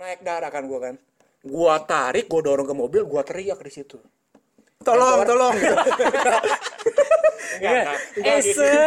naik darah kan gua kan. Gua tarik gua dorong ke mobil gua teriak di situ. Tolong, tolong. Enggak, enggak, enggak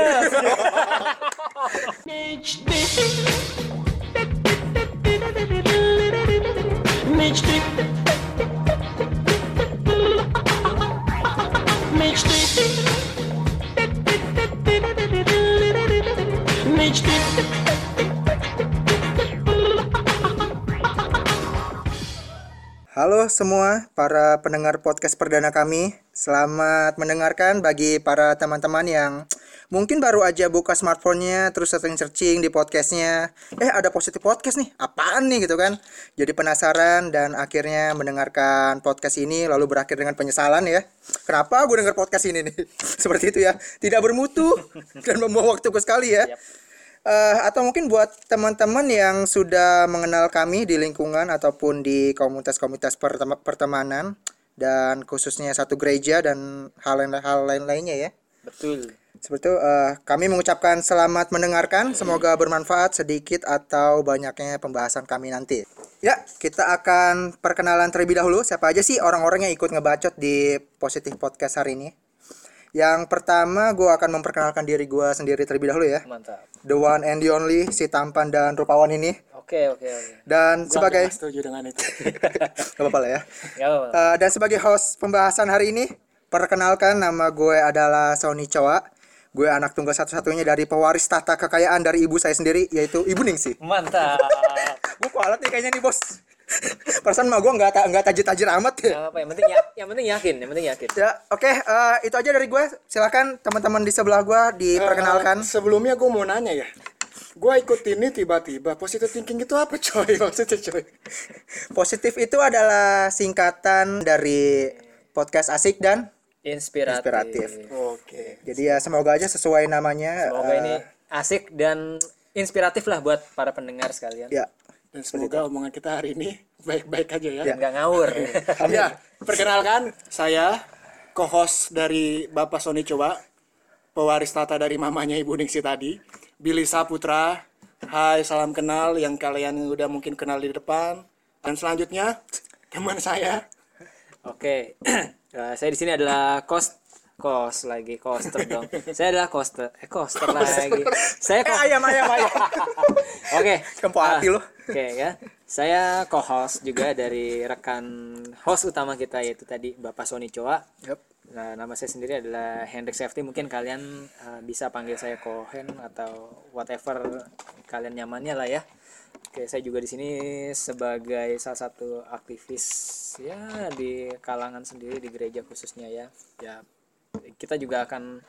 Halo semua para pendengar podcast perdana kami. Selamat mendengarkan bagi para teman-teman yang mungkin baru aja buka smartphone-nya terus searching-searching di podcastnya. Eh ada positif podcast nih, apaan nih gitu kan. Jadi penasaran dan akhirnya mendengarkan podcast ini lalu berakhir dengan penyesalan ya. Kenapa gue denger podcast ini nih? Seperti itu ya. Tidak bermutu dan membuang waktuku sekali ya. Eh, atau mungkin buat teman-teman yang sudah mengenal kami di lingkungan ataupun di komunitas-komunitas pertema- pertemanan dan khususnya satu gereja dan hal lain hal lain lainnya ya. Betul. Seperti itu eh, kami mengucapkan selamat mendengarkan, semoga bermanfaat sedikit atau banyaknya pembahasan kami nanti. Ya, kita akan perkenalan terlebih dahulu siapa aja sih orang-orang yang ikut ngebacot di Positif Podcast hari ini. Yang pertama gue akan memperkenalkan diri gue sendiri terlebih dahulu ya. Mantap. The one and the only si tampan dan rupawan ini Oke, oke, oke. dan Gua sebagai setuju dengan itu Gak apa-apa lah ya. Ya, apa-apa. Eh, dan sebagai host pembahasan hari ini, perkenalkan nama gue adalah Sony Cowa. Gue anak tunggal satu-satunya dari pewaris tahta kekayaan dari ibu saya sendiri, yaitu Ibu Ningsih. Mantap. gue kualat nih kayaknya nih bos. Perasaan mah gue nggak nggak tajir-tajir amat ya. Ya, apa yang penting ya, yang penting yakin, yang penting yakin. Ya, oke, eh, itu aja dari gue. Silakan teman-teman di sebelah gue diperkenalkan. Eh, sebelumnya gue mau nanya ya gue ikut ini tiba-tiba positive thinking itu apa coy maksudnya coy Positif itu adalah singkatan dari podcast asik dan Inspiratif. Inspiratif. oke jadi ya semoga aja sesuai namanya. Semoga eh, ini asik dan inspiratif lah buat para pendengar sekalian. ya. Dan semoga omongan kita hari ini baik-baik aja ya. Nggak ngawur. ya perkenalkan saya co-host dari Bapak Sony Coba pewaris tata dari mamanya Ibu Ningsi tadi Billy Saputra. Hai salam kenal yang kalian udah mungkin kenal di depan. Dan selanjutnya teman saya. Oke. Eh, saya di sini adalah cost cost lagi coaster dong. Saya adalah coaster. Eh coaster lagi. Saya Eh co- ayam ayam ayam. Oke. Kempo Ah, hati lo. Oke ya. Saya co-host juga dari rekan host utama kita yaitu tadi Bapak Sony Coa. Yup. Nah, nama saya sendiri adalah Hendrik Safety. Mungkin kalian uh, bisa panggil saya Kohen atau whatever kalian nyamannya lah ya. Oke, saya juga di sini sebagai salah satu aktivis ya di kalangan sendiri di gereja khususnya ya. Ya, kita juga akan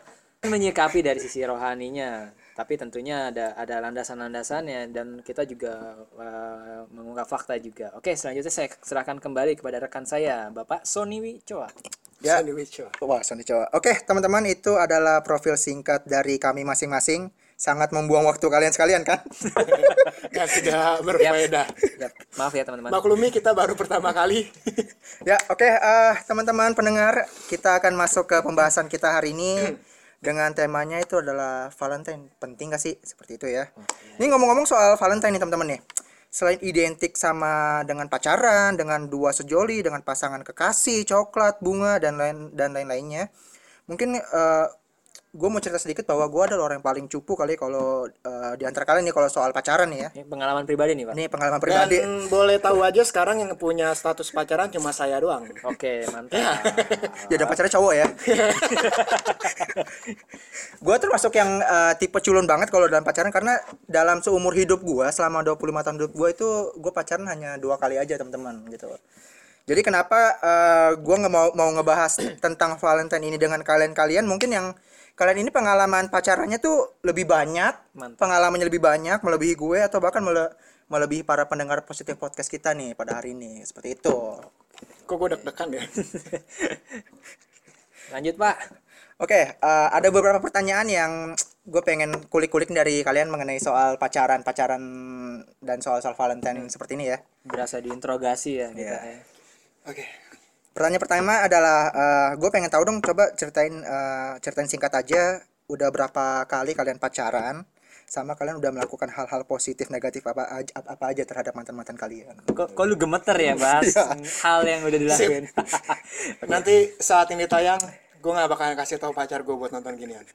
menyikapi dari sisi rohaninya, tapi tentunya ada ada landasan-landasannya dan kita juga uh, mengungkap fakta juga. Oke, selanjutnya saya serahkan kembali kepada rekan saya, Bapak Sony Wicoa. Ya. Sony Wicho. Wah, Sony Cowa. Oke, teman-teman itu adalah profil singkat dari kami masing-masing. Sangat membuang waktu kalian sekalian kan? yang tidak berfaedah Ya, maaf ya teman-teman. maklumi kita baru pertama kali ya, oke eh, teman-teman pendengar, kita akan masuk ke pembahasan kita hari ini dengan temanya itu adalah Valentine. Penting gak sih seperti itu ya? Ini ngomong-ngomong soal Valentine nih teman-teman nih. Selain identik sama dengan pacaran, dengan dua sejoli, dengan pasangan kekasih, coklat, bunga dan lain dan lain-lainnya. Mungkin gue mau cerita sedikit bahwa gue adalah orang yang paling cupu kali kalau eh, di antara kalian nih kalau soal pacaran nih ya. Ini pengalaman pribadi nih, Pak. Ini pengalaman dan pribadi. boleh tahu aja sekarang yang punya status pacaran cuma saya doang Oke, mantap. Ya dan pacarnya cowok ya. gue termasuk yang eh, tipe culun banget kalau dalam pacaran karena dalam seumur hidup gue selama 25 tahun hidup gue itu gue pacaran hanya dua kali aja teman-teman gitu. Jadi kenapa eh, gue nggak mau mau ngebahas tentang Valentine ini dengan kalian-kalian mungkin yang kalian ini pengalaman pacarannya tuh lebih banyak, Mantap. pengalamannya lebih banyak melebihi gue atau bahkan mele- melebihi para pendengar positif podcast kita nih pada hari ini seperti itu. kok gue deg-degan ya Lanjut, Pak. Oke, eh, ada beberapa pertanyaan yang gue pengen kulik-kulik dari kalian mengenai soal pacaran, pacaran dan soal-soal Valentine seperti ini ya. Berasa diinterogasi ya kita Iya. ya. oke Pertanyaan pertama adalah, gue pengen tahu dong, coba ceritain, eh, ceritain singkat aja, udah berapa kali kalian pacaran, sama kalian udah melakukan hal-hal positif negatif apa aja, apa aja terhadap mantan-mantan kalian. kok, kok lu gemeter ya bahas hal yang udah dilakuin Nanti saat ini tayang, gue nggak bakalan kasih tahu pacar gue buat nonton ginian.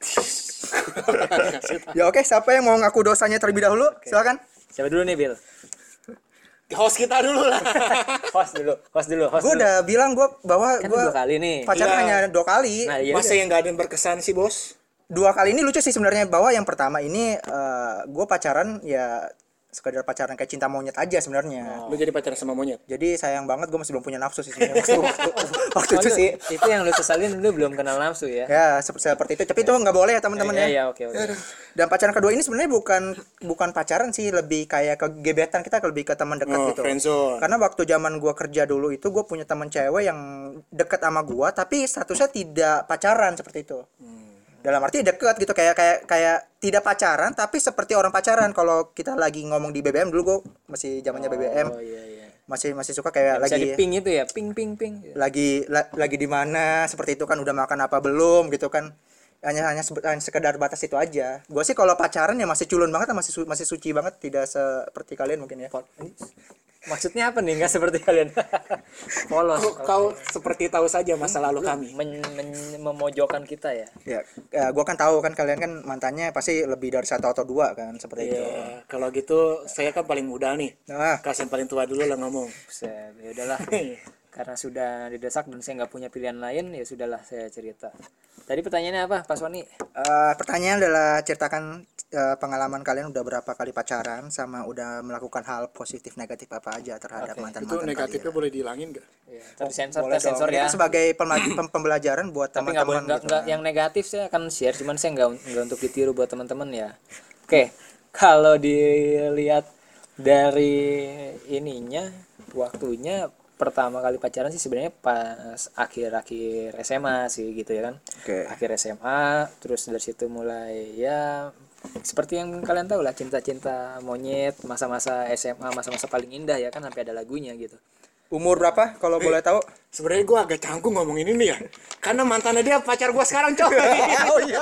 Ya oke, siapa yang mau ngaku dosanya terlebih dahulu? Silakan. siapa dulu nih Bill Host kita dulu lah. host dulu host dulu host Gue udah bilang gue bahwa kan gue dua kali nih pacaran Iya. hanya dua kali. nah iya Masa yang nggak ada yang berkesan sih bos? Dua kali ini lucu sih sebenarnya bahwa yang pertama ini gue pacaran ya sekedar pacaran kayak cinta monyet aja sebenarnya. Lu jadi pacaran sama monyet? Jadi sayang banget gue masih belum punya nafsu sih sebenarnya waktu, waktu, waktu Oh, itu lu- sih. itu yang lu sesalin lu belum kenal nafsu ya Ya sep- seperti itu. Tapi itu nggak boleh ya teman-teman ya ya. ya oke oke Dan pacaran kedua ini sebenarnya bukan bukan pacaran sih, lebih kayak ke gebetan kita lebih ke teman dekat Oh, gitu. friendzone. Karena waktu zaman gua kerja dulu itu gue punya teman cewek yang deket sama gua tapi statusnya tidak pacaran seperti itu. Dalam arti deket gitu kayak kayak kayak tidak pacaran tapi seperti orang pacaran. Kalau kita lagi ngomong di BBM dulu gue masih zamannya BBM oh iya iya. Masih masih suka kayak bisa lagi di ping itu ya? Ping ping ping. Lagi la- lagi di mana seperti itu kan udah makan apa belum gitu kan. Hanya hanya hanya sekedar batas itu aja. Gue sih kalau pacaran ya masih culun banget masih su- masih suci banget. Tidak seperti kalian mungkin ya maksudnya apa nih? Nggak seperti kalian. Polos. Kau, kau seperti tahu saja masa lalu kami. Men- men- memojokkan kita ya? Ya, ya gue kan tahu kan kalian kan mantannya pasti lebih dari satu atau dua kan seperti itu. Ya, kalau gitu saya kan paling muda nih. nah. Kasian paling tua dulu lah ngomong. Buset, ya udahlah karena sudah didesak dan saya nggak punya pilihan lain ya sudahlah saya cerita tadi pertanyaannya apa Pak Sony eh, pertanyaan adalah ceritakan eh, pengalaman kalian udah berapa kali pacaran sama udah melakukan hal positif negatif apa aja terhadap mantan Itu mantan negatifnya boleh dihilangin gak? ya, tapi sensor boleh sensor dong. ya Itu sebagai pema- pem- pembelajaran buat nggak teman-teman nggak gitu. nggak- yang negatif saya akan share cuman saya nggak nggak untuk ditiru buat teman-teman ya oke kalau dilihat dari ininya waktunya pertama kali pacaran sih sebenarnya pas akhir-akhir SMA sih gitu ya kan Oke. akhir SMA terus dari situ mulai ya seperti yang kalian tahu lah cinta-cinta monyet masa-masa SMA masa-masa paling indah ya kan sampai ada lagunya gitu Umur berapa kalau boleh tahu? Sebenarnya gue agak canggung ngomong ini nih ya. Karena mantannya dia pacar gue sekarang coy. oh iya.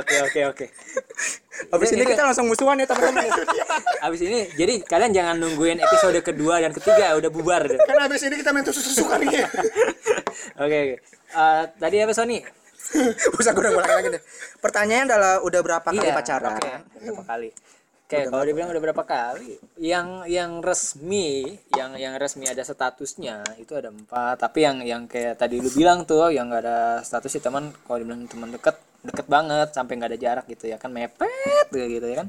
Oke oke oke Habis ini kita langsung musuhan ya teman-teman. Abis ini, jadi kalian jangan nungguin episode kedua dan ketiga udah bubar deh. Karena habis ini kita main tusuk-tusukan nih. Oke, oke. Eh, tadi apa Sony? Usah gue ulang lagi deh. Pertanyaan adalah udah berapa kali Iya, pacaran? Oke, berapa kali? Oke, kalau dibilang udah berapa kali? Yang yang resmi, yang yang resmi ada statusnya itu ada empat. Tapi yang yang kayak tadi lu bilang tuh, yang nggak ada status sih teman. Kalau dibilang teman deket, deket banget sampai nggak ada jarak gitu ya kan mepet gitu ya kan.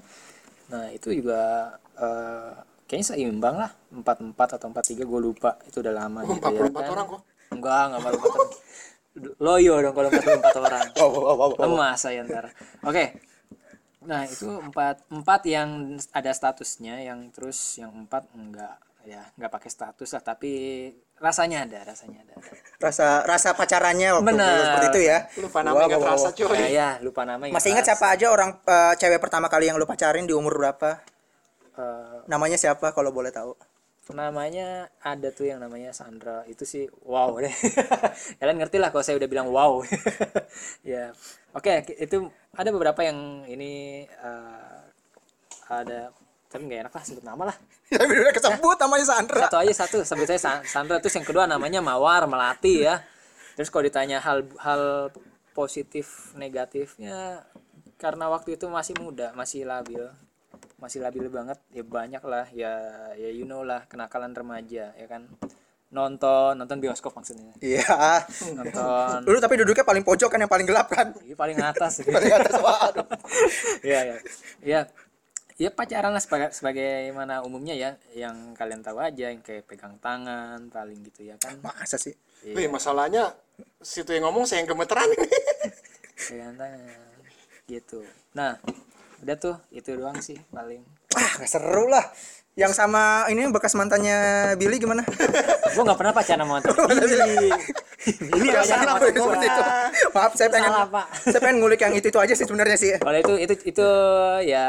Nah itu juga eh, kayaknya seimbang lah empat empat atau empat tiga gue lupa itu udah lama gitu ya 44 kan. orang kok. Enggak, enggak empat empat orang. Loyo dong kalau empat empat orang. Lemas saya ntar. Oke. Nah itu empat empat yang ada statusnya, yang terus yang empat enggak ya nggak pakai status lah tapi rasanya ada rasanya ada Rasa rasa pacarannya waktu Benar. dulu seperti itu ya. Lupa namanya Wow, wow, terasa coy. ya, ya lupa namanya Masih ingat siapa aja orang eh, cewek pertama kali yang lu pacarin di umur berapa? Eh, Namanya siapa kalau boleh tahu? Namanya ada tuh yang namanya Sandra. Itu sih wow deh. Kalian ngerti lah kalau saya udah bilang wow. Ya. Oke itu ada beberapa yang ini eh, ada tapi nggak enak lah sebut nama lah. Ya udah kesebut namanya Sandra. satu aja satu. Sebut saya Sa- Sandra. Terus yang kedua namanya Mawar Melati ya. Terus kalau ditanya hal hal positif negatifnya karena waktu itu masih muda masih labil masih labil banget ya banyak lah ya ya you know lah kenakalan remaja ya kan nonton nonton bioskop maksudnya Iya. nonton Dulu tapi duduknya paling pojok kan yang paling gelap kan. ini paling atas Paling atas waduh. ya ya ya ya pacaran lah sebagai sebagaimana umumnya ya yang kalian tahu aja yang kayak pegang tangan paling gitu ya kan Masa sih? Wih, masalahnya situ yang ngomong saya yang gemeteran ini. pegang tangan gitu nah udah tuh itu doang sih paling Ah, gak seru lah. Yang sama ini bekas mantannya Billy gimana? gua nggak pernah pacaran sama mantan Billy Billy Ya, pacaran sama itu. Maaf, saya pengen Salah, Pak. saya pengen ngulik yang itu itu aja sih sebenarnya sih. kalau itu itu itu ya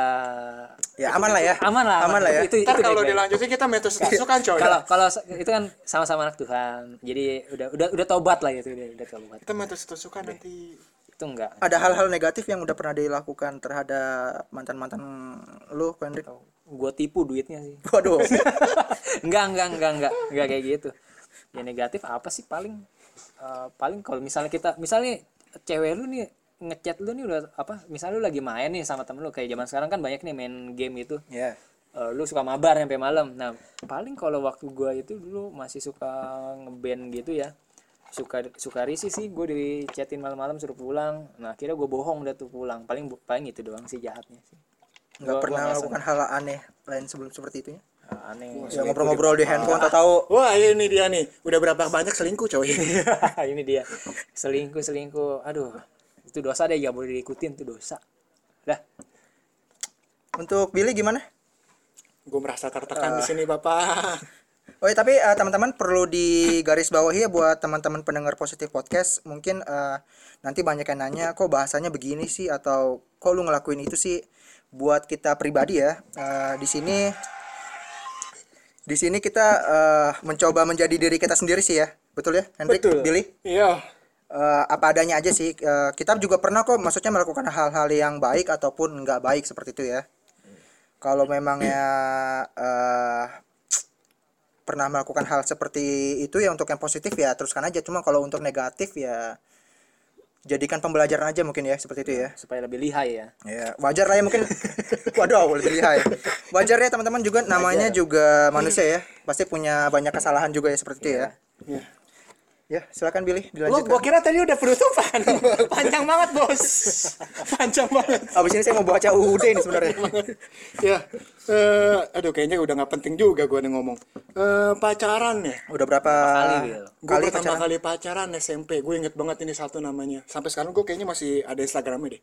Ya aman lah ya. aman lah Aman lah ya. itu, itu kalau dilanjutin kita main tusuk-tusukan coy. kalau kalau itu kan sama-sama anak Tuhan jadi udah udah udah tobat lah gitu udah, udah tobat Kita main tusuk-tusukan nanti. Itu enggak ada hal-hal negatif yang udah pernah dilakukan terhadap mantan-mantan lu Hendrik gue tipu duitnya sih. Waduh. Enggak enggak enggak enggak enggak kayak gitu. Ya negatif apa sih? Paling Eh, paling kalau misalnya kita misalnya cewek lu nih ngechat lu nih udah apa misalnya lu lagi main nih sama temen lu kayak zaman sekarang kan banyak nih main game itu. Ya Eh, lu suka mabar sampai malam. Nah paling kalau waktu gua itu dulu masih suka ngeband gitu ya suka suka risih sih. Gue di chatin malam-malam suruh pulang. Nah akhirnya gue bohong udah tuh pulang. Paling paling itu doang sih jahatnya sih. Nggak Gua- pernah gua melakukan hal aneh lain sebelum seperti itu ya? Ah, aneh. Ya ngobrol-ngobrol di handphone atau tahu Wah ini dia nih, udah berapa banyak selingkuh coy. ini dia. Selingkuh selingkuh. Aduh itu dosa deh. Gak boleh diikutin itu dosa. Dah untuk Billy gimana? Gue merasa tertekan di sini bapak. Oh ya, tapi eh, teman-teman perlu digaris bawahi ya buat teman-teman pendengar positif podcast. Mungkin eh, nanti banyak yang nanya kok bahasanya begini sih atau kok lu ngelakuin itu sih. Buat kita pribadi ya. eh, di sini di sini kita eh, mencoba menjadi diri kita sendiri sih ya. Betul ya, Hendrik? Betul. Billy? Iya. Eh, apa adanya aja sih. Eh, kita juga pernah kok maksudnya melakukan hal-hal yang baik ataupun nggak baik seperti itu ya. Kalau memangnya eh pernah melakukan hal seperti itu ya untuk yang positif ya teruskan aja. Cuma kalau untuk negatif ya jadikan pembelajaran aja mungkin ya seperti itu ya. supaya lebih lihai ya Ya, wajar lah ya mungkin. Waduh, lebih lihai. Wajar ya teman-teman juga namanya juga manusia ya. Pasti punya banyak kesalahan juga ya seperti itu ya. Iya. Ya, silakan Lo dilanjutkan. gua kira tadi udah penutupan. Panjang banget bos. Panjang banget. Abis ini saya mau baca UUD nih sebenarnya. ya. eh aduh kayaknya udah nggak penting juga gua nih ngomong. Eh pacaran ya. Udah berapa kali, Bil? Gue kali pertama pacaran? kali pacaran SMP, gue inget banget ini satu namanya. Sampai sekarang gue kayaknya masih ada Instagramnya deh.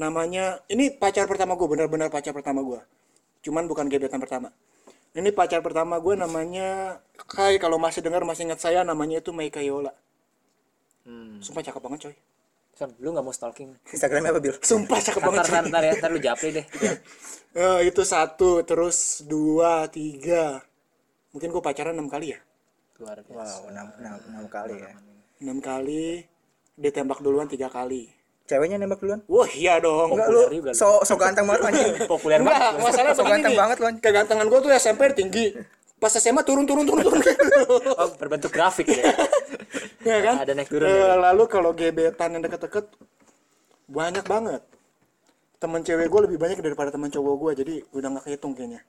Namanya, ini pacar pertama gue, benar-benar pacar pertama gue. Cuman bukan gebetan pertama. Ini pacar pertama gue namanya, Kai kalau masih dengar masih ingat saya namanya itu Meika Yola. hmm. Sumpah cakep banget coy. Son, lu nggak mau stalking Instagramnya apa Bil? Sumpah cakep banget ntar, ntar ya ntar lu japri deh Eh, itu satu, terus dua, tiga. Mungkin gue pacaran enam kali ya. luar biasa Wow, enam, enam, enam kali ya. Enam kali, ditembak duluan tiga kali. Ceweknya nembak duluan? Wah iya dong. Enggak lu juga so so ganteng banget anjing. populer banget Enggak, masalahnya So ganteng banget lu. Kegantengan gue tuh SMP tinggi. Pas SMA turun turun turun turun. oh, berbentuk grafik ya ya kan? Ada naik turun ya. lalu kalau gebetan yang deket-deket banyak banget. Temen cewek gue lebih banyak daripada temen cowok gue, jadi udah nggak kehitung kayaknya.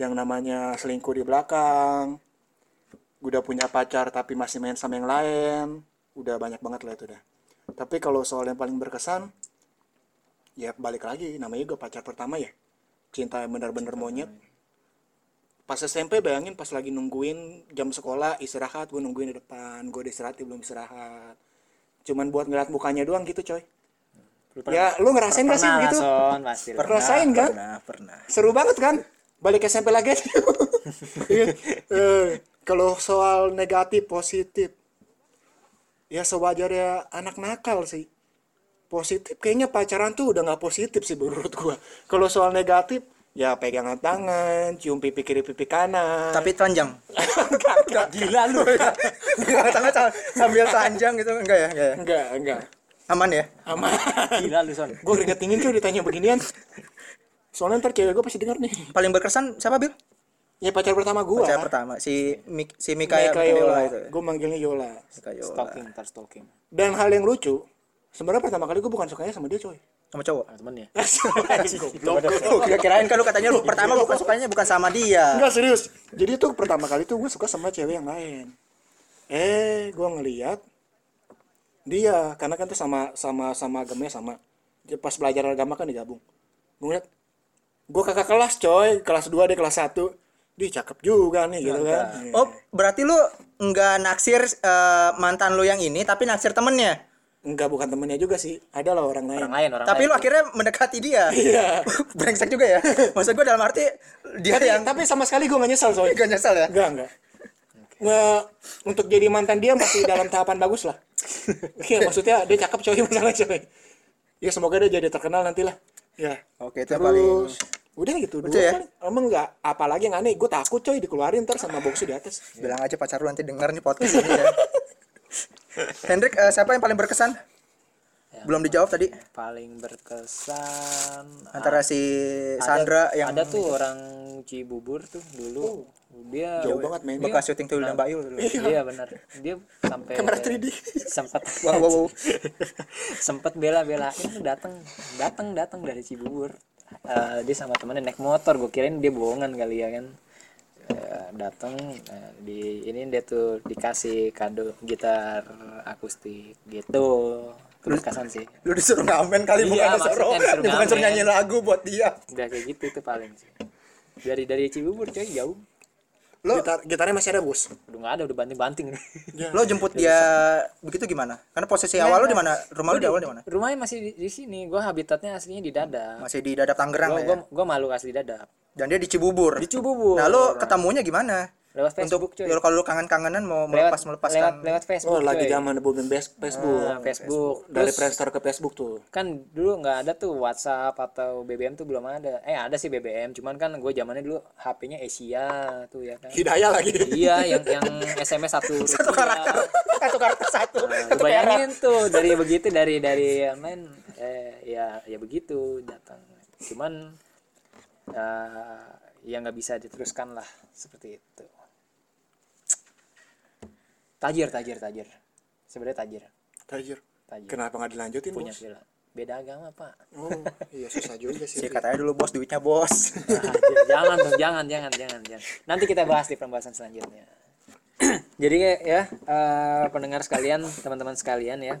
Yang namanya selingkuh di belakang, udah punya pacar tapi masih main sama yang lain, udah banyak banget lah itu dah. Tapi kalau soal yang paling berkesan, ya balik lagi, namanya juga pacar pertama ya. Cinta yang benar-benar monyet. Pas SMP bayangin pas lagi nungguin jam sekolah istirahat, gue nungguin di depan, gue udah istirahat dia belum istirahat. Cuman buat ngeliat mukanya doang gitu coy. Lu Ya lu ngerasain gak sih pernah lah, gitu? Son, pasti lah. Rasain kan? Pernah, pernah. Seru banget kan? Balik SMP lagi aja. Eh, Kalau soal negatif positif, ya sewajarnya anak nakal sih. Positif kayaknya pacaran tuh udah nggak positif sih menurut gua. Kalau soal negatif, ya pegangan tangan, cium pipi kiri pipi kanan. Tapi telanjang. enggak, gila lu. Tangan sambil telanjang gitu enggak ya? Enggak ya? enggak, enggak. Aman ya? Aman. Gila lu Son. Gue keringet dingin tuh ditanya beginian. Soalnya ntar cewek gue pasti denger nih. Paling berkesan siapa Bil? Ya pacar pertama gue. Pacar pertama si Mik si Mika Mika Yola. itu. Gue manggilnya Yola. Mika Yola. Stalking, ntar stalking. Dan hal yang lucu, sebenarnya pertama kali gue bukan sukanya sama dia coy. Sama cowok. Ah, temen ya. Goblok. Oh, kira-kirain kan lu katanya lu pertama bukan sukanya bukan sama dia. Enggak serius. Jadi tuh pertama kali tuh gue suka sama cewek yang lain. Eh, gue ngeliat dia karena kan tuh sama sama sama agamanya sama. Dia Pas belajar agama kan digabung. Gue ngeliat gue kakak kelas coy, kelas 2 dia kelas 1 Dia cakep juga nih gitu kan. Oh, berarti lu enggak naksir eh, mantan lu yang ini tapi naksir temennya. Enggak bukan temennya juga sih. Ada lah orang lain. Orang lain, orang Tapi lain. lu akhirnya mendekati dia. Iya. Brengsek juga ya. Maksud gua dalam arti dia tapi, yang tapi sama sekali gue gak nyesal soalnya. gak nyesel ya. Enggak, enggak. Nge- untuk jadi mantan dia masih dalam tahapan bagus lah. Iya, maksudnya dia cakep coy masalah coy. Ya semoga dia jadi terkenal nanti lah. Ya. Oke, itu yang paling Terus udah gitu Udah ya? paling. Emang enggak apalagi yang aneh, gue takut coy dikeluarin ntar sama boxu di atas. bilang aja pacar lu nanti denger nih podcast ini ya. Hendrik, eh, siapa yang paling berkesan? Yang Belum dijawab tadi paling berkesan antara si ada- Sandra yang ada tuh orang Cibubur tuh dulu dia Jauh banget main. bekas syuting Tuyul dan Bayul dulu. iya benar dia sampai Kamera 3D. sempat Wow, wow, wow. sempat bela-belain datang datang datang dari Cibubur Eh, dia sama temennya naik motor. Gue kirain dia bohongan kali ya kan. Eh, datang eh, di ini dia tuh dikasih kado gitar akustik gitu. Itu berkesan sih. Lu disuruh ngamen kali Iya, bukan disuruh, disuruh bukan suruh nyanyi lagu buat dia. udah kayak gitu itu paling sih. Dari dari Cibubur coy jauh Lo Gitar, gitarnya masih ada bos. udah nggak ada udah banting banting lo jemput dia begitu gimana? Karena posisi awal lu di mana? Rumah lu di awal di mana? rumahnya masih di, di sini gua habitatnya aslinya di Dadap Masih di Dadap Tangerang gua, ya. gua, gua malu asli Dadap Dan dia di Cibubur. di Cibubur Nah, lo ketemunya gimana? Lewat Facebook Untuk ya, kalau lu kangen-kangenan mau lewat melepas melepaskan. lewat lewat Facebook Oh, lagi zaman booming best Facebook. Nah, Facebook. Dari Terus, Friendster ke Facebook tuh. kan dulu nggak ada tuh WhatsApp atau BBM tuh belum ada. Eh ada sih BBM cuman kan gue zamannya dulu HP-nya Asia tuh ya kan. Hidayah lagi. iya yang yang SMS satu satu karakter. Satu karakter satu. Nah, bayangin tuh dari begitu dari dari main eh ya ya begitu datang. Cuman eh, ya nggak bisa diteruskan lah seperti itu tajir tajir tajir sebenarnya tajir Tajir. tajir Kenapa nggak dilanjutin punya bos? villa beda agama pak Oh, iya susah juga sih. Sih katanya dulu bos duitnya bos. Tajir. jangan dong jangan jangan jangan jangan nanti kita bahas di pembahasan selanjutnya jadi ya eh, pendengar sekalian teman-teman sekalian ya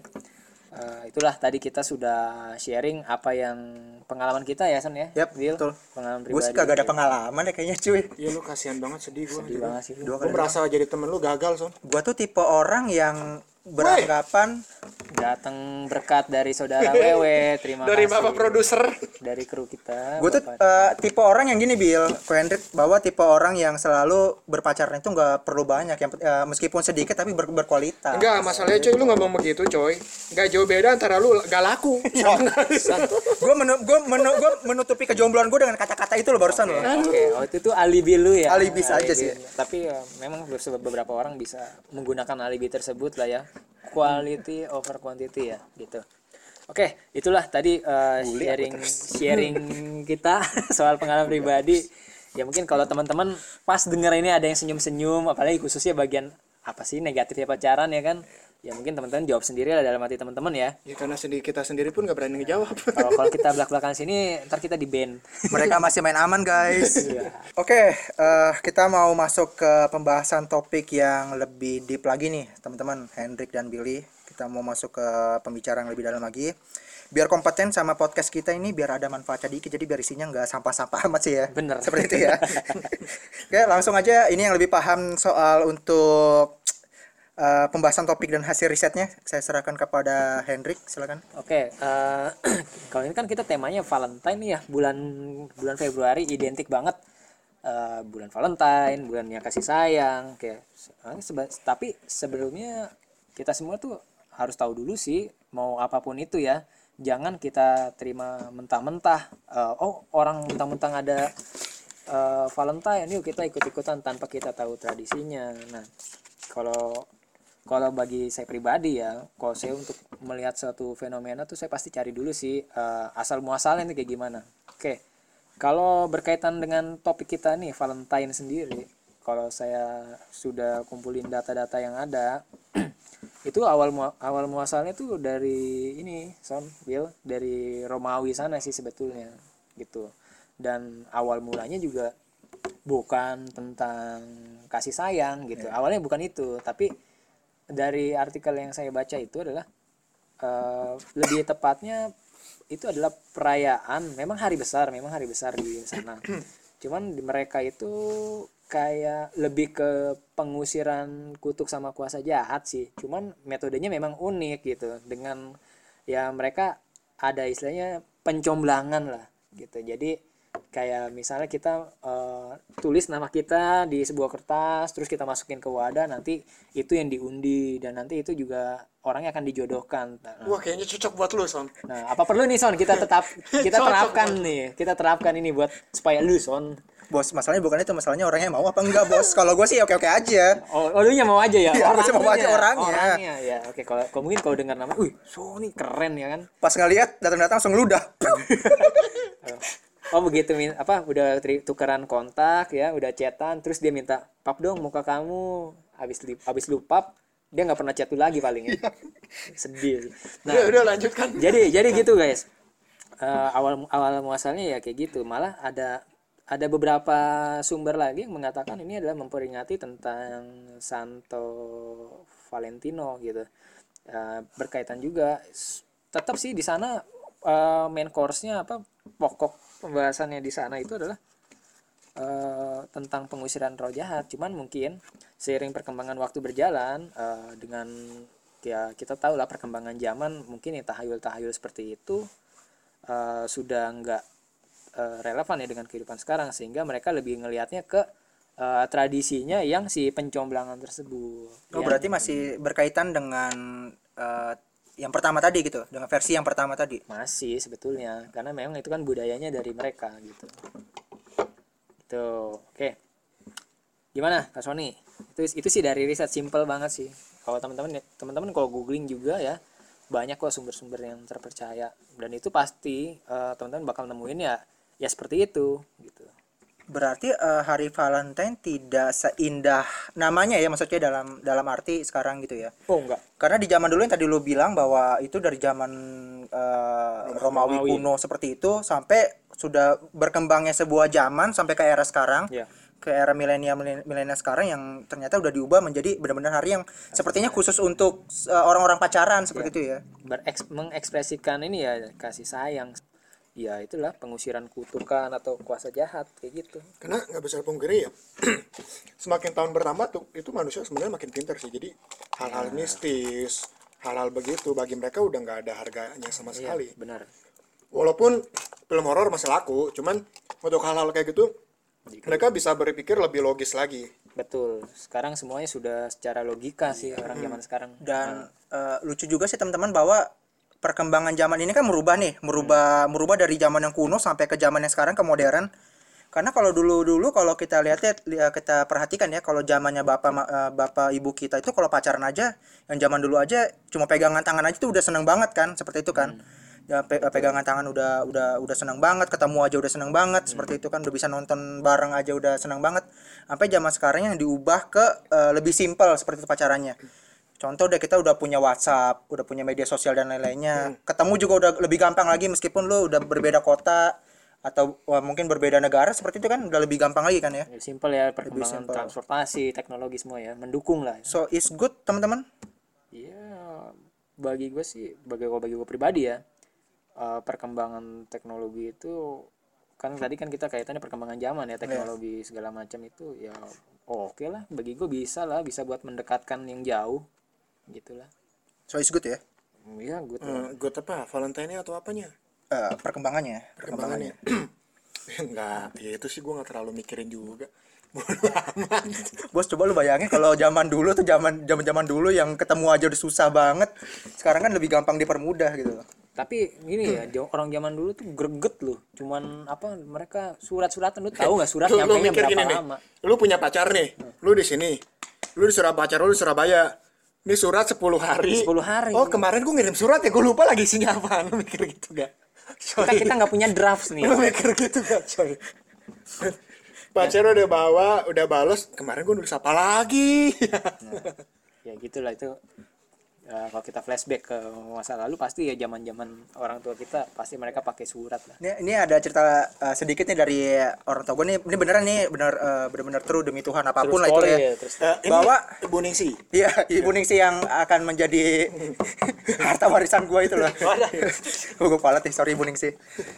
Eh, itulah tadi kita sudah sharing apa yang pengalaman kita ya San ya Yap, Will? betul. pengalaman Gue sih pribadi kagak ada pengalaman ya kayaknya cuy. Iya lu kasihan banget sedih gua. Sedih banget sih. Gua merasa jadi temen lu gagal, Son. Gua tuh tipe orang yang beranggapan datang berkat dari saudara Wewe terima Dari kasih Bapak produser. dari kru kita gue tuh eh, tipe orang yang gini Bill, Hendrik bahwa tipe orang yang selalu berpacaran itu nggak perlu banyak yang eh, meskipun sedikit tapi ber- berkualitas. Enggak, masalahnya coy lu ngomong begitu coy. Enggak jauh beda antara lu gak laku. gue menu, gua menu, gua menutupi kejombloan gue dengan kata-kata itu loh barusan loh. Oke, oh itu tuh alibi lu ya. Alibi saja sih. Tapi ya, memang beberapa orang bisa menggunakan alibi tersebut lah ya. Quality over quantity ya, gitu. Oke, itulah tadi uh, sharing sharing kita soal pengalaman pribadi. Ya mungkin kalau teman-teman pas denger ini ada yang senyum-senyum, apalagi khususnya bagian apa sih negatifnya pacaran ya kan? Ya mungkin teman-teman jawab sendiri lah dalam hati teman-teman ya. Ya karena sendiri kita sendiri pun gak berani ngejawab. Kalau kalau kita belak-belakan sini, ntar kita di ban. Mereka masih main aman guys. Iya. Oke, eh, kita mau masuk ke pembahasan topik yang lebih deep lagi nih, teman-teman. Hendrik dan Billy, kita mau masuk ke pembicaraan yang lebih dalam lagi. Biar kompeten sama podcast kita ini, biar ada manfaatnya dikit, jadi biar isinya nggak sampah-sampah amat sih ya. Bener. Seperti itu ya. Oke, langsung aja. Ini yang lebih paham soal untuk eh, pembahasan topik dan hasil risetnya, saya serahkan kepada Hendrik. Silakan. Oke, eh, kalau ini kan kita temanya Valentine nih ya, bulan bulan Februari identik banget Eh, bulan Valentine, bulannya kasih sayang, kayak seba- tapi sebelumnya kita semua tuh harus tahu dulu sih mau apa pun itu ya, jangan kita terima mentah-mentah. Eh, oh orang mentang-mentang ada eh, Valentine, yuk kita ikut-ikutan tanpa kita tahu tradisinya. Nah, kalau kalau bagi saya pribadi ya, kalau saya untuk melihat suatu fenomena tuh saya pasti cari dulu sih eh, asal muasalnya nih kayak gimana. Oke, kalau berkaitan dengan topik kita nih Valentine sendiri, kalau saya sudah kumpulin data-data yang ada, itu awal mua- awal muasalnya tuh dari ini, Son, Bill, dari Romawi sana sih sebetulnya, gitu. Dan awal mulanya juga bukan tentang kasih sayang gitu. Awalnya bukan itu, tapi dari artikel yang saya baca itu adalah eh, lebih tepatnya itu adalah perayaan memang hari besar memang hari besar di sana. Cuman di mereka itu kayak lebih ke pengusiran kutuk sama kuasa jahat sih. Cuman metodenya memang unik gitu dengan ya mereka ada istilahnya pencomblangan lah gitu. Jadi kayak misalnya kita eh, tulis nama kita di sebuah kertas terus kita masukin ke wadah nanti itu yang diundi dan nanti itu juga orangnya akan dijodohkan nah, Wah kayaknya cocok buat lu son. nah, apa perlu nih son kita tetap kita Cocok, terapkan nih kita terapkan ini buat supaya lu son Bos, masalahnya bukan itu, masalahnya orangnya mau apa enggak, Bos. Kalau gue sih oke-oke aja. oh, oh lu nya mau aja ya Iya, harusnya mau aja orangnya. orangnya ya oke kalau kalau mungkin kalau dengar nama wih Sony keren ya kan Pas ngeliat datang-datang langsung ludah. Oh begitu min apa udah tukeran kontak ya udah chatan terus dia minta pap dong muka kamu habis li- habis lu pap dia nggak pernah chat lu lagi paling ya. Sedih. Sih. nah Udah, udah lanjutkan. jadi jadi gitu guys. Eh, awal awal muasalnya ya kayak gitu. Malah ada ada beberapa sumber lagi yang mengatakan ini adalah memperingati tentang Santo Valentino gitu. Eh, berkaitan juga. Tetap sih di sana eh, main course-nya apa pokok pembahasannya di sana itu adalah eh, tentang pengusiran roh jahat. Cuman mungkin seiring perkembangan waktu berjalan eh, dengan ya kita tahu lah perkembangan zaman mungkin ya tahayul-tahayul seperti itu eh, sudah nggak eh, relevan ya dengan kehidupan sekarang. Sehingga mereka lebih ngelihatnya ke eh, tradisinya yang si pencomblangan tersebut. Oh, Ya, berarti masih berkaitan dengan eh, yang pertama tadi gitu, dengan versi yang pertama tadi. masih sebetulnya. Karena memang itu kan budayanya dari mereka gitu. Itu oke. Gimana Kak Sony? Itu itu sih dari riset simple banget sih. Kalau teman-teman teman-teman kalau googling juga ya banyak kok sumber-sumber yang terpercaya. Dan itu pasti eh, teman-teman bakal nemuin ya ya seperti itu gitu Berarti eh, hari Valentine tidak seindah namanya ya maksudnya dalam dalam arti sekarang gitu ya. oh enggak Karena di zaman dulu yang tadi lu bilang bahwa itu dari zaman eh, Romawi Romawi. kuno seperti itu sampai sudah berkembangnya sebuah zaman sampai ke era sekarang. ya ke era milenial milenial sekarang yang ternyata udah diubah menjadi benar-benar hari yang sepertinya khusus untuk eh, orang-orang pacaran seperti itu ya. bereks mengekspresikan ini ya kasih sayang ya itulah pengusiran kutukan atau kuasa jahat kayak gitu Karena nggak bisa pungkiri ya. Semakin tahun bertambah tuh itu manusia sebenarnya makin pintar sih. Jadi hal-hal mistis, hal-hal begitu bagi mereka udah nggak ada harganya sama Iya, sekali. benar Walaupun film horor masih laku, cuman untuk hal-hal kayak gitu mereka bisa berpikir lebih logis lagi. Betul. Sekarang semuanya sudah secara logika sih orang zaman sekarang. Dan eh, lucu juga sih teman-teman bahwa perkembangan zaman ini kan merubah nih, merubah merubah dari zaman yang kuno sampai ke zaman yang sekarang ke modern. Karena kalau dulu-dulu kalau kita lihat ya li- kita perhatikan ya kalau zamannya bapak eh, bapak ibu kita itu kalau pacaran aja yang zaman dulu aja cuma pegangan tangan aja tuh udah seneng banget kan seperti itu kan. Ya, pe- eh, pegangan tangan udah udah udah seneng banget, ketemu aja udah seneng banget seperti itu kan udah bisa nonton bareng aja udah seneng banget. Sampai zaman sekarang yang diubah ke eh, lebih simpel seperti itu pacarannya. Contoh deh kita udah punya WhatsApp, udah punya media sosial dan lain-lainnya. Ketemu juga udah lebih gampang lagi meskipun lu udah berbeda kota atau wah, mungkin berbeda negara seperti itu kan udah lebih gampang lagi kan ya. Ya, simple ya perkembangan simple. transportasi, teknologi semua ya, mendukung lah. So it's good teman-teman. Iya, bagi gue sih, bagi gue bagi gue pribadi ya, eh, perkembangan teknologi itu kan tadi kan kita kaitannya perkembangan zaman ya teknologi segala macam itu ya oke lah bagi gue bisa lah bisa buat mendekatkan yang jauh gitulah So it's good ya. iya gue Hmm, good apa? Valentine atau apanya? Eh, perkembangannya. Perkembangannya. Enggak, ya itu sih gue nggak terlalu mikirin juga. Bos coba lu bayangin kalau zaman dulu tuh zaman zaman zaman dulu yang ketemu aja udah susah banget. Sekarang kan lebih gampang dipermudah gitu. tapi gini ya jo- orang zaman dulu tuh greget loh cuman apa mereka surat-suratan lu tahu nggak surat Lu, lu nyampe mikir berapa gini nih. lama Lu punya pacar nih. Lu di sini. Lu di Surabaya pacar lu di Surabaya. Ini surat 10 hari. 10 hari. Oh, kemarin gue ngirim surat ya, gue lupa lagi isinya apa. Lu mikir gitu gak? kita kita nggak punya drafts nih Lu mikir gitu gak, coy? Pacar udah bawa, udah bales. Kemarin gue nulis apa lagi? ya gitulah itu Ya, kalau kita flashback ke masa lalu pasti ya zaman zaman orang tua kita pasti mereka pakai surat lah Ini, ini ada cerita eh, sedikit nih dari orang tua gue nih. Ini beneran nih bener eh, bener-bener true demi Tuhan apa pun lah itu Story ya. terus Bahwa- Ibu Ningsi. Iya, Ibu Ningsi yang akan menjadi harta warisan gue itu loh. gue kualat nih, sorry Ibu Ningsi.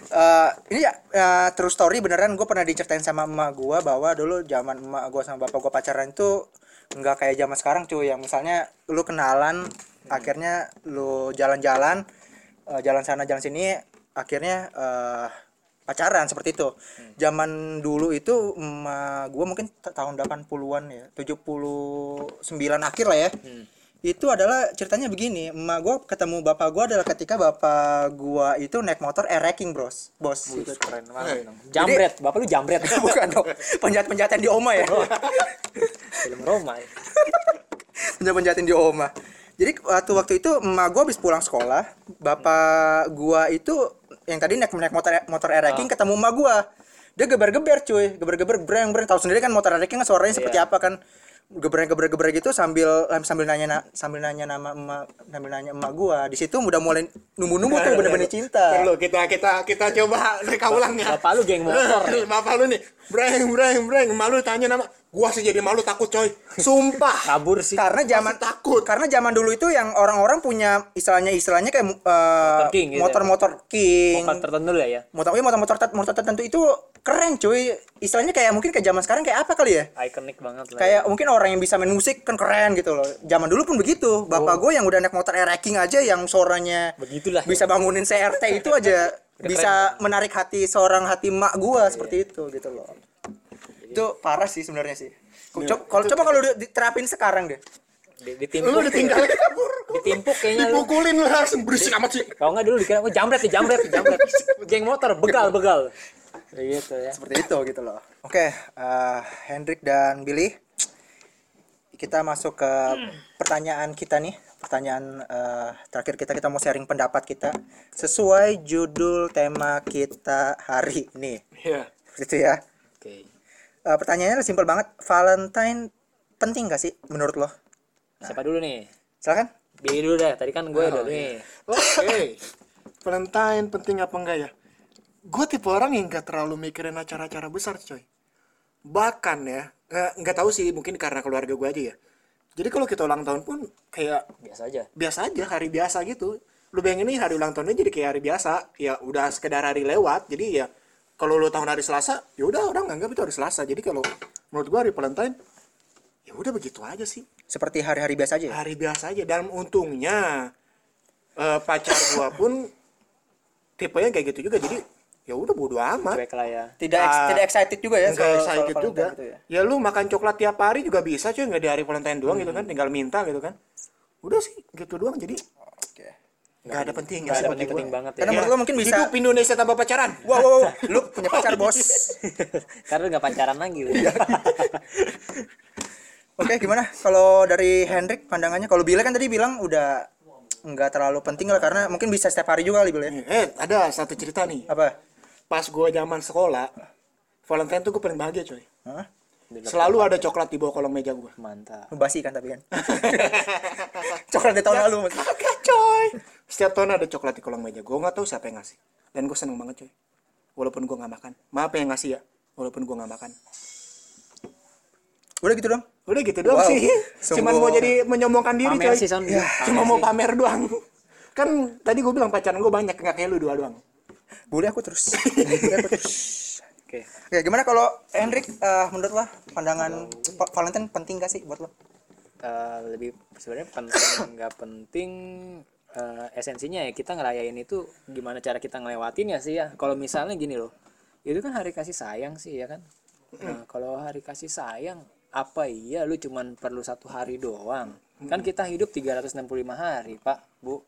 Eh, ini ya eh, true story beneran gue pernah diceritain sama emak gue bahwa dulu zaman emak gue sama bapak gue pacaran itu nggak kayak zaman sekarang cuy yang misalnya lu kenalan akhirnya lu jalan-jalan eh, jalan sana jalan sini akhirnya eh, pacaran seperti itu Hmm. zaman dulu itu emak gue mungkin ta- tahun 80-an ya 79 akhir lah ya Hmm. itu adalah ceritanya begini emak gue ketemu bapak gue adalah ketika bapak gue itu naik motor air wrecking bros bos Wih, gitu. keren banget dong. Jambret, bapak lu jambret. bukan dong penjahat-penjahat yang di oma ya Film Roma. ya. penjahat-penjahatin di oma jadi waktu waktu itu emak gue habis pulang sekolah bapak gua itu yang tadi naik naik motor motor air wrecking ketemu emak gua dia geber-geber cuy geber-geber breng breng tahu sendiri kan motor air wrecking kan suaranya seperti apa kan geber geber geber gitu sambil sambil nanya na- sambil nanya nama emak sambil nanya emak gua di situ udah mulai nunggu nunggu tuh bener-bener cinta Perlu kita kita kita coba reka ulang ya. Bapak lu geng motor. ya. Bapak lu nih, breng breng breng, malu tanya nama. Gua sih jadi malu takut coy. Sumpah. Kabur sih. karena zaman Masih takut. karena zaman dulu itu yang orang-orang punya istilahnya istilahnya kayak uh, King gitu ya. motor-motor king Motor tertentu lah ya. motor iya, motor-motor motor tertentu itu keren cuy istilahnya kayak mungkin kayak zaman sekarang kayak apa kali ya Ikonik banget lah. ya. kayak mungkin orang yang bisa main musik kan keren gitu loh zaman dulu pun begitu bapak gue yang udah naik motor air wrecking aja yang suaranya Begitulah. bisa bangunin CRT itu aja bisa menarik hati seorang hati mak gue seperti itu gitu loh itu parah sih sebenarnya sih Co- kalau coba kalau di- diterapin sekarang deh Di- Lu Ditimpuk. ditinggal kabur. Ditimpuk kayaknya lu. Dipukulin lu langsung berisik amat sih. Kalau nggak dulu dikira, oh jambret nih, jambret, jambret. Geng motor, begal, begal. Kayak gitu ya. seperti itu gitu loh oke eh, Hendrik dan Billy kita masuk ke pertanyaan kita nih pertanyaan eh, terakhir kita kita mau sharing pendapat kita sesuai judul tema kita hari ini Iya. Seperti itu ya Eh, pertanyaannya simpel banget Valentine penting gak sih menurut lo Siapa dulu nih? silakan Billy dulu deh. Tadi kan gue Oh, udah nih. Oke. Valentine penting apa enggak ya? Gue tipe orang yang gak terlalu mikirin acara-acara besar coy. Bahkan ya, eh, nggak tahu sih mungkin karena keluarga gue aja ya. Jadi kalau kita ulang tahun pun kayak Biasa aja. biasa aja hari biasa gitu. Lu bayangin nih hari ulang tahunnya jadi kayak hari biasa. Ya udah sekedar hari lewat. Jadi ya kalau lu tahun hari Selasa, ya udah orang nganggap itu hari Selasa. Jadi kalau menurut gue hari Valentine ya udah begitu aja sih. Seperti hari-hari biasa aja ya? Hari biasa aja. Dan untungnya eh, pacar gua pun tipenya kayak gitu juga. Jadi ya udah bodo amat. Cuek lah ya. tidak ex- Ah, tidak excited juga ya nggak soal- soal excited juga. gitu ya. ya. lu makan coklat tiap hari juga bisa cuy. Nggak di hari Valentine doang gitu kan. Tinggal minta gitu kan. Udah sih gitu doang. Jadi Nggak ada penting Nggak ada penting-penting banget ya. Karena menurut lo mungkin bisa hidup Indonesia tanpa pacaran wow, wow, wow. lu punya pacar bos Karena nggak pacaran lagi. lu. Oke, gimana kalau dari Hendrik pandangannya? Kalau Bila kan tadi bilang udah nggak terlalu penting lah karena mungkin bisa setiap hari juga kali Bila ya. eh ada satu cerita nih Apa? pas gua zaman sekolah Valentine tuh gue paling bahagia coy Hah? selalu ada coklat di bawah kolong meja gua Mantap. Lu basi kan tapi kan. Coklat di tahun lalu Mas. Oke coy. Setiap tahun ada coklat di kolong meja. Gue nggak tahu siapa yang ngasih. Dan gue seneng banget coy. Walaupun gue nggak makan. Maaf yang ngasih ya. Walaupun gue nggak makan. Udah gitu dong. Udah gitu doang Wow. sih. Cuman mau jadi menyombongkan diri Pamer coy. sih, Son. Ya, Pamer Cuma mau sih. pamer doang. Kan tadi gue bilang pacaran gue banyak. Nggak kayak lu dua doang. Boleh aku terus. Boleh aku terus. Oke. Oke, gimana kalau Hendrik eh, menurut lo pandangan Pa- Valentine penting gak sih buat lo? Eh, lebih sebenarnya penting nggak penting eh, esensinya ya kita ngerayain itu gimana cara kita ngelewatin ya sih ya. Kalau misalnya gini loh itu kan hari kasih sayang sih ya kan. Nah, kalau hari kasih sayang apa iya lu cuman perlu satu hari doang? Kan kita hidup 365 hari pak bu.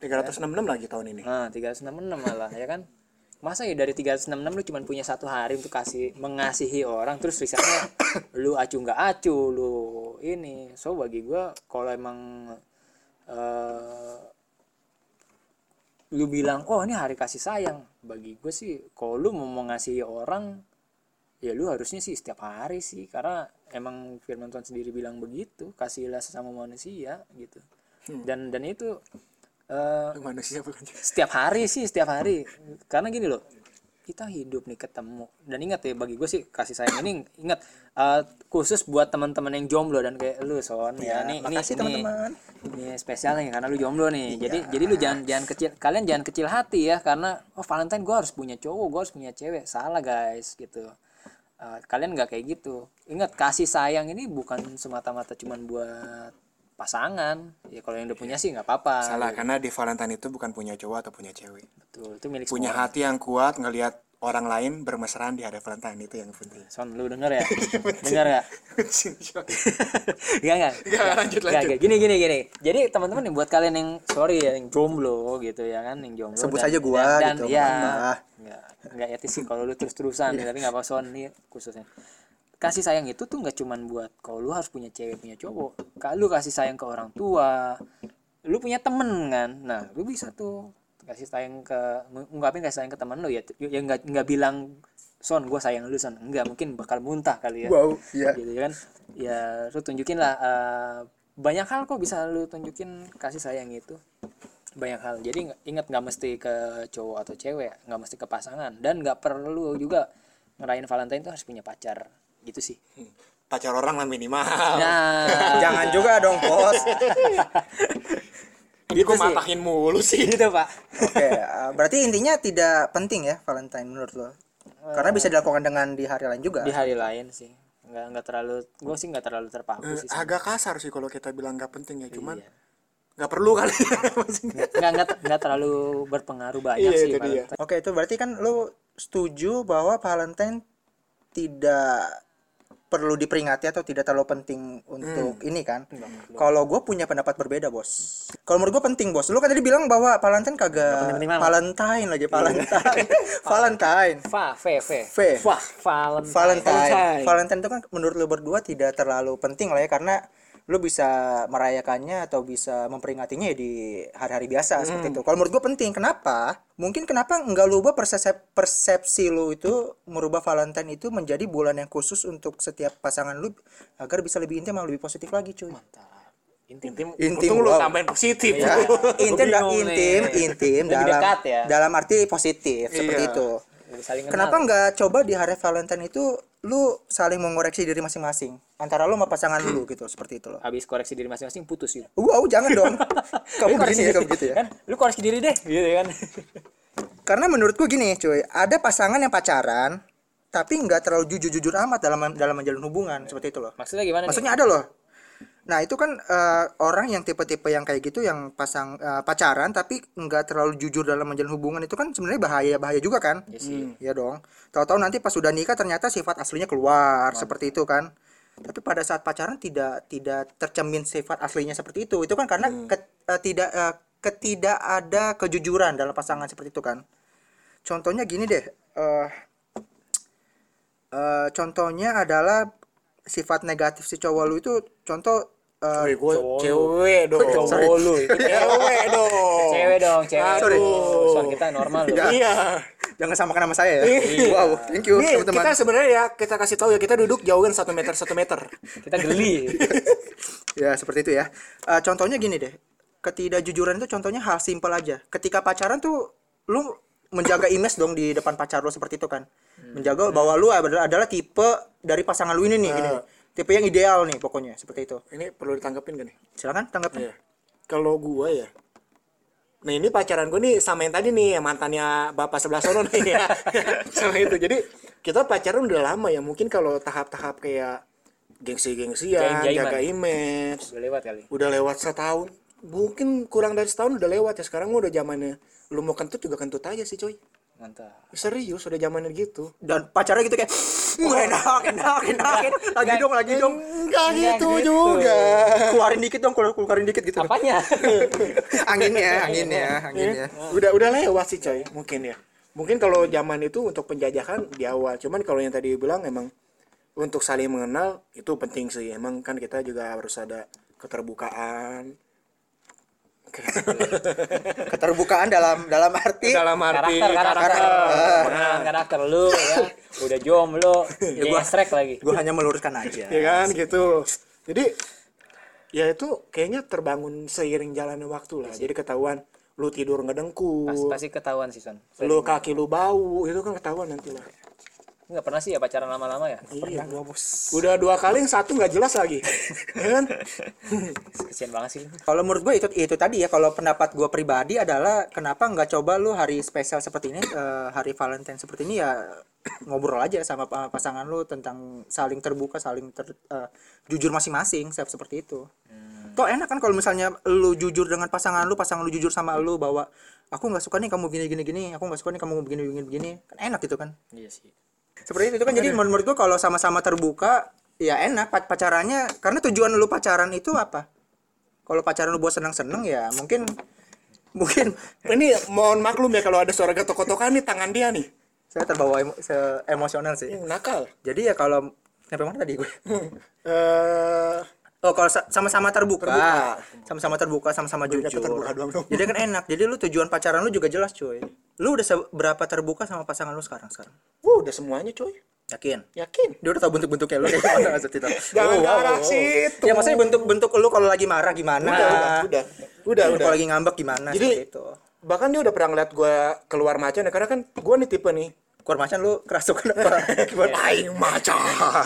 366 lagi tahun ini. nah 366 malah ya kan? Masa ya dari 366 lu cuma punya satu hari untuk kasih mengasihi orang terus risetnya lu acu nggak acu lu ini. So bagi gua kalau emang eh lu bilang oh ini hari kasih sayang. Bagi gue sih kalau lu mau mengasihi orang ya lu harusnya sih setiap hari sih. Karena emang firman Tuhan sendiri bilang begitu kasihlah sesama manusia gitu. Dan dan itu eh, Manusia bukan. setiap hari sih setiap hari. Karena gini loh kita hidup nih ketemu. Dan ingat ya bagi gue sih kasih sayang ini ingat eh, khusus buat teman-teman yang jomblo dan kayak lu son. Ya, nih ini teman-teman. ini spesial nih karena lu jomblo nih. Jadi jadi lu jangan jangan kecil kalian jangan kecil hati ya karena oh Valentine gue harus punya cowok gue harus punya cewek. Salah guys gitu. Eh, kalian nggak kayak gitu. Ingat kasih sayang ini bukan semata-mata cuman buat pasangan ya kalau yang udah punya sih nggak apa-apa Salah karena di Valentine itu bukan punya cowok atau punya cewek. betul itu milik Punya semua hati yang kuat ngelihat orang lain bermesraan di hari Valentine itu yang penting. Son lu denger ya denger gak Enggak enggak. Enggak, lanjut, lanjut. Gini gini gini. Jadi teman-teman nih buat kalian yang sorry ya yang jomblo gitu ya kan, yang jomblo. Sebut dan- saja gua dan, gitu, Dan, ya, enggak enggak etis sih kalau lu terus-terusan tapi enggak apa Son nih khususnya. Kasih sayang itu tuh nggak cuman buat kalau lu harus punya cewek punya cowok. Kalau lu kasih sayang ke orang tua, lu punya temen kan. Nah, lu bisa tuh kasih sayang ke ngungkapin kasih sayang ke teman lu ya. Ya nggak nggak bilang son gue sayang lu son. Enggak mungkin bakal muntah kali ya. Wow, iya. gitu kan? Ya lu tunjukin lah eh, banyak hal kok bisa lu tunjukin kasih sayang itu. Banyak hal. Jadi ingat nggak mesti ke cowok atau cewek nggak mesti ke pasangan. Dan nggak perlu juga ngerayain Valentine itu harus punya pacar gitu sih Pacar orang lah minimal. nah Jangan juga dong, Bos. Ini kok gitu sih. matahin mulu sih. gitu pak Oke, uh, berarti intinya tidak penting ya Valentine menurut lo. Karena bisa dilakukan dengan di hari lain juga. di hari lain sih nggak nggak terlalu gue sih nggak terlalu terpaku Eh, sih agak kasar sih kalau kita bilang nggak penting ya, cuman Iya. nggak perlu kali. Nggak nggak nggak terlalu berpengaruh banyak Iya, sih itu Valentine. Oke, itu berarti kan lo setuju bahwa Valentine tidak perlu diperingati atau tidak terlalu penting untuk ini kan? Kalau gue punya pendapat berbeda, bos. Kalau menurut gue penting, bos. Lu kan tadi bilang bahwa Valentine kagak. Valentine lagi Valentine. Valentine. Va, V, V. V. Wah, Valentine. Valentine. Valentine itu kan menurut lu berdua tidak terlalu penting lah ya karena lu bisa merayakannya atau bisa memperingatinya ya di hari-hari biasa seperti itu. Kalau menurut gua penting. Kenapa? Mungkin kenapa enggak lu ubah persepsi, persepsi lu itu merubah Valentine itu menjadi bulan yang khusus untuk setiap pasangan lu agar bisa lebih intim lebih positif lagi, cuy. Intim. Intim, Intim, untung lu tambahin positif. Ya, intim da- intim, nih. intim Lebih dalam dekat ya. dalam arti positif seperti Iya. itu. Saling kenal. Kenapa nggak coba di hari Valentine itu lu saling mengoreksi diri masing-masing antara lu sama pasangan lu gitu seperti itu loh. habis koreksi diri masing-masing putus gitu. Wow, jangan dong. kamu koreksi gini ya, diri. kamu gitu ya. Kan lu koreksi diri deh gitu kan. Karena menurutku gini, cuy, ada pasangan yang pacaran tapi nggak terlalu jujur-jujur amat dalam dalam menjalin hubungan seperti itu loh. Maksudnya gimana Maksudnya ada loh. Nah, itu kan eh, orang yang tipe-tipe yang kayak gitu yang pasang eh, pacaran tapi nggak terlalu jujur dalam menjalin hubungan itu kan sebenarnya bahaya bahaya juga kan? Iya sih. Iya dong. Tahu-tahu nanti pas sudah nikah ternyata sifat aslinya keluar seperti itu kan. Tapi pada saat pacaran tidak tidak tercermin sifat aslinya seperti itu. Itu kan karena ke- eh, tidak eh, ketidak ada kejujuran dalam pasangan seperti itu kan. Contohnya gini deh. eh eh, contohnya adalah sifat negatif si cowok lu itu contoh eh, Wih, gue cewek dong. Cowok lu. Cewek dong. Cewek dong, cewek. Sorry. Soal kita normal loh. Ya. Iya. jangan samakan nama saya ya. wow, thank you Nih, teman-teman. kita sebenarnya ya kita kasih tahu ya kita duduk jauhin satu meter satu meter. Kita geli. ya seperti itu ya Eh, contohnya gini deh ketidakjujuran itu contohnya hal simpel aja ketika pacaran tuh lu menjaga image dong di depan pacar lu seperti itu kan menjaga bahwa lu adalah, adalah tipe dari pasangan lu ini nih gini tipe yang ideal nih pokoknya seperti itu Ini perlu ditanggepin gak nih? silakan tanggapin Iya. Kalau gua ya Nah ini pacaran gue nih sama yang tadi nih yang mantannya bapak sebelah sono nih ya. sama itu. Jadi kita pacaran udah lama ya. Mungkin kalau tahap-tahap kayak gengsi-gengsian, jaga image, Udah lewat kali. udah lewat setahun. Mungkin kurang dari setahun udah lewat ya. Sekarang udah zamannya lu mau kentut juga kentut aja sih coy. Mantap. Serius udah zamannya gitu. dan pacarnya gitu kayak "Wah, enak enak enak lagi dong lagi dong. Enggak gitu, gitu. juga. keluarin dikit dong keluar keluarin dikit gitu. Apanya? anginnya anginnya anginnya udah udah lewat sih coy mungkin ya. Mungkin kalau zaman itu untuk penjajahan di awal. Cuman kalau yang tadi bilang emang untuk saling mengenal itu penting sih. Emang kan kita juga harus ada keterbukaan keterbukaan dalam dalam arti dalam arti karakter karakter. karakter. Karakter. Lu ya. Udah jomblo gua- gestrek lagi. gue hanya meluruskan aja. Ya kan gitu. Jadi ya itu kayaknya terbangun seiring jalannya waktu lah. Jadi ketahuan lu tidur pasti, ngedengkur pasti ketahuan sih son. Lu kaki lu bau itu kan ketahuan nanti lah nggak pernah sih ya pacaran lama-lama ya? Iya gua bos. Udah dua kali yang satu nggak jelas lagi. Ya kan? Kesian banget sih. Kalau menurut gue itu itu tadi ya kalau pendapat gue pribadi adalah kenapa nggak coba lu hari spesial seperti ini eh, hari Valentine seperti ini ya ngobrol aja sama pa- pasangan lu tentang saling terbuka saling ter, eh, jujur masing-masing Sep, seperti itu. Toh enak kan kalau misalnya lu jujur dengan pasangan lu, pasangan lu jujur sama lu bahwa aku nggak suka nih kamu gini gini gini, aku nggak suka nih kamu begini begini begini. Kan enak gitu kan. Iya sih. Seperti itu kan jadi menurut gua kalau sama-sama terbuka ya enak pac- pacarannya karena tujuan lu pacaran itu apa? Kalau pacaran lu buat senang-senang ya mungkin mungkin Ini mohon maklum ya kalau ada suara getok-getokan nih tangan dia nih. saya terbawa emo- se- emosional sih. Yang nakal. Jadi ya kalau sampai mana tadi gue? Eh Oh kalau sa- sama-sama terbuka, sama-sama terbuka, sama-sama jujur. terbuka doang dong. Jadi kan enak. Jadi lu tujuan pacaran lu juga jelas cuy. Lu udah seberapa terbuka sama pasangan lu sekarang sekarang? Udah semuanya coy. Yakin? Yakin. Dia udah tahu bentuk-bentuknya lu kayak gimana maksud itu. Jangan Oh, arah wow. situ. Ya maksudnya bentuk-bentuk lu kalau lagi marah gimana? Udah, udah, udah. Udah. Kalau lagi ngambek gimana Jadi itu. bahkan dia udah pernah ngeliat gue keluar macan ya karena kan gue nih tipe nih Keluar macan lu kerasukan apa? Gimana? aing macan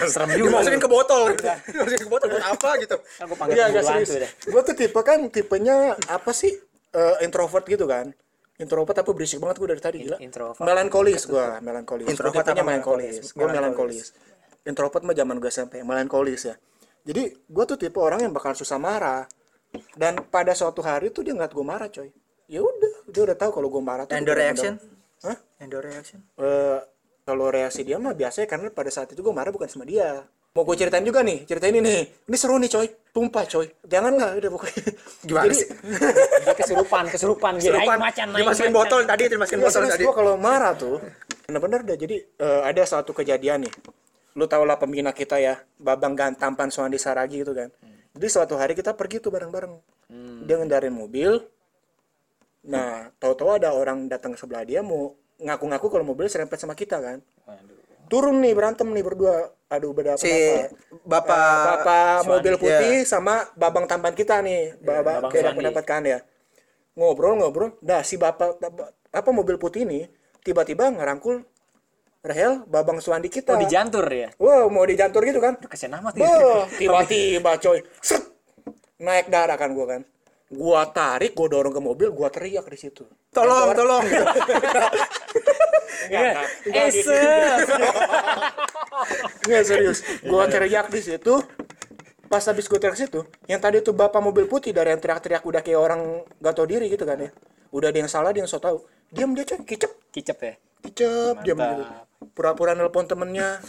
serem Dimasukin ke botol gitu. Dimasukin ke botol buat apa gitu. Aku panggil Iya gak serius gue tuh tipe kan tipenya apa sih Eh, introvert gitu kan introvert tapi berisik banget gue dari tadi gila. introvert. melankolis gue melankolis. Introvert apa melankolis? gue melankolis. introvert mah zaman gue SMP melankolis ya. Jadi gue tuh tipe orang yang bakal susah marah. Dan pada suatu hari tuh dia ngeliat gue marah coy. Ya udah dia udah tahu kalau gue marah tuh bener-bener- reaction? Hah? The reaction? Eh, kalau reaksi dia mah biasanya karena pada saat itu gue marah bukan sama dia mau gue ceritain juga nih ceritain ini nih. Ini seru nih coy. Tumpah coy. Jangan lah udah pokoknya. Gimana Jadi, sih? Kesurupan, kesurupan. Aing macan, Dimasukin botol tadi, dimasukin Nggak, botol tadi. gua kalau marah tuh bener-bener dah jadi eh, ada suatu kejadian nih. Lu tau lah pembina kita ya babang gantampan Suandi Saragi gitu kan. Jadi suatu hari kita pergi tuh bareng-bareng. Dia ngendarin mobil. Nah tahu-tahu ada orang datang ke sebelah dia mau ngaku-ngaku kalau mobil serempet sama kita kan. Waduh. turun nih berantem nih berdua aduh beda Si pendapat. Bapak Eh, bapak Suandi, mobil ya. putih sama babang tampan kita nih babang Babang beda Suandi. pendapat kan ya ngobrol ngobrol dah si bapak apa mobil putih ini tiba-tiba ngerangkul Rahel babang Suandi kita Oh, dijantur ya. wow mau dijantur gitu kan Kesian amat ya. Tiba-tiba coy Set! naik darah kan gua kan gua tarik gua dorong ke mobil gua teriak di situ Tolong, tolong. Iya. Enggak, Eh, gitu. Nggak serius. Gua teriak di situ. Pas habis gua teriak situ, yang tadi tuh bapak mobil putih dari yang teriak-teriak udah kayak orang gak tau diri gitu kan ya. Udah ada yang salah, dia yang so tau. Diam dia coy, kicep, Kicep ya. kicep, diam Mantap. gitu. Pura-pura nelpon temennya.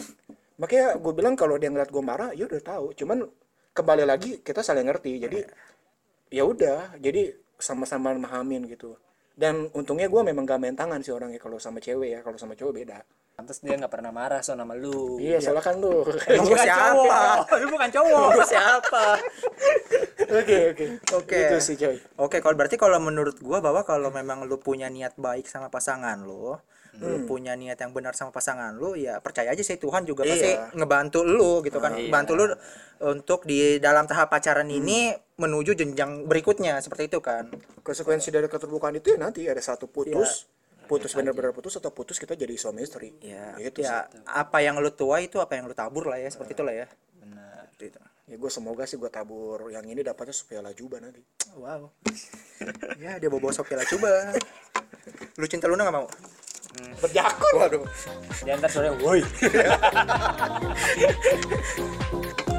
Makanya gue bilang kalau dia ngeliat gue marah, ya udah tahu. Cuman kembali lagi kita saling ngerti. Jadi ya udah, jadi sama-sama memahamin gitu. Dan untungnya gue memang gak main tangan sih orangnya kalau sama cewek ya, kalau sama cowok beda. Pantes dia nggak pernah marah so nama lu. Iya, soalnya kan lu. Emang Bukan gua siapa? cowok. Lu bukan cowok. Gua siapa? Oke, oke. Oke. Itu sih, coy. Oke, kalau berarti kalau menurut gua bahwa kalau memang lu punya niat baik sama pasangan lu, lu punya niat yang benar sama pasangan lu, ya percaya aja sih Tuhan juga pasti Iya. ngebantu lu gitu kan, Iya. bantu lu untuk di dalam tahap pacaran ini menuju jenjang berikutnya seperti itu kan. Konsekuensi dari keterbukaan itu ya nanti ada satu putus, putus benar-benar putus atau putus kita jadi suami istri. Ya, Gitu ya apa yang lu tua itu apa yang lu tabur lah ya, seperti itulah ya. Benar. Itu. Ya gue semoga sih gue tabur yang ini dapatnya supaya lajuba nanti. Wow. ya dia bawa Sophia lah coba. Lu cinta Luna gak mau? Berjakun. Waduh. Dia ntar sore, woi.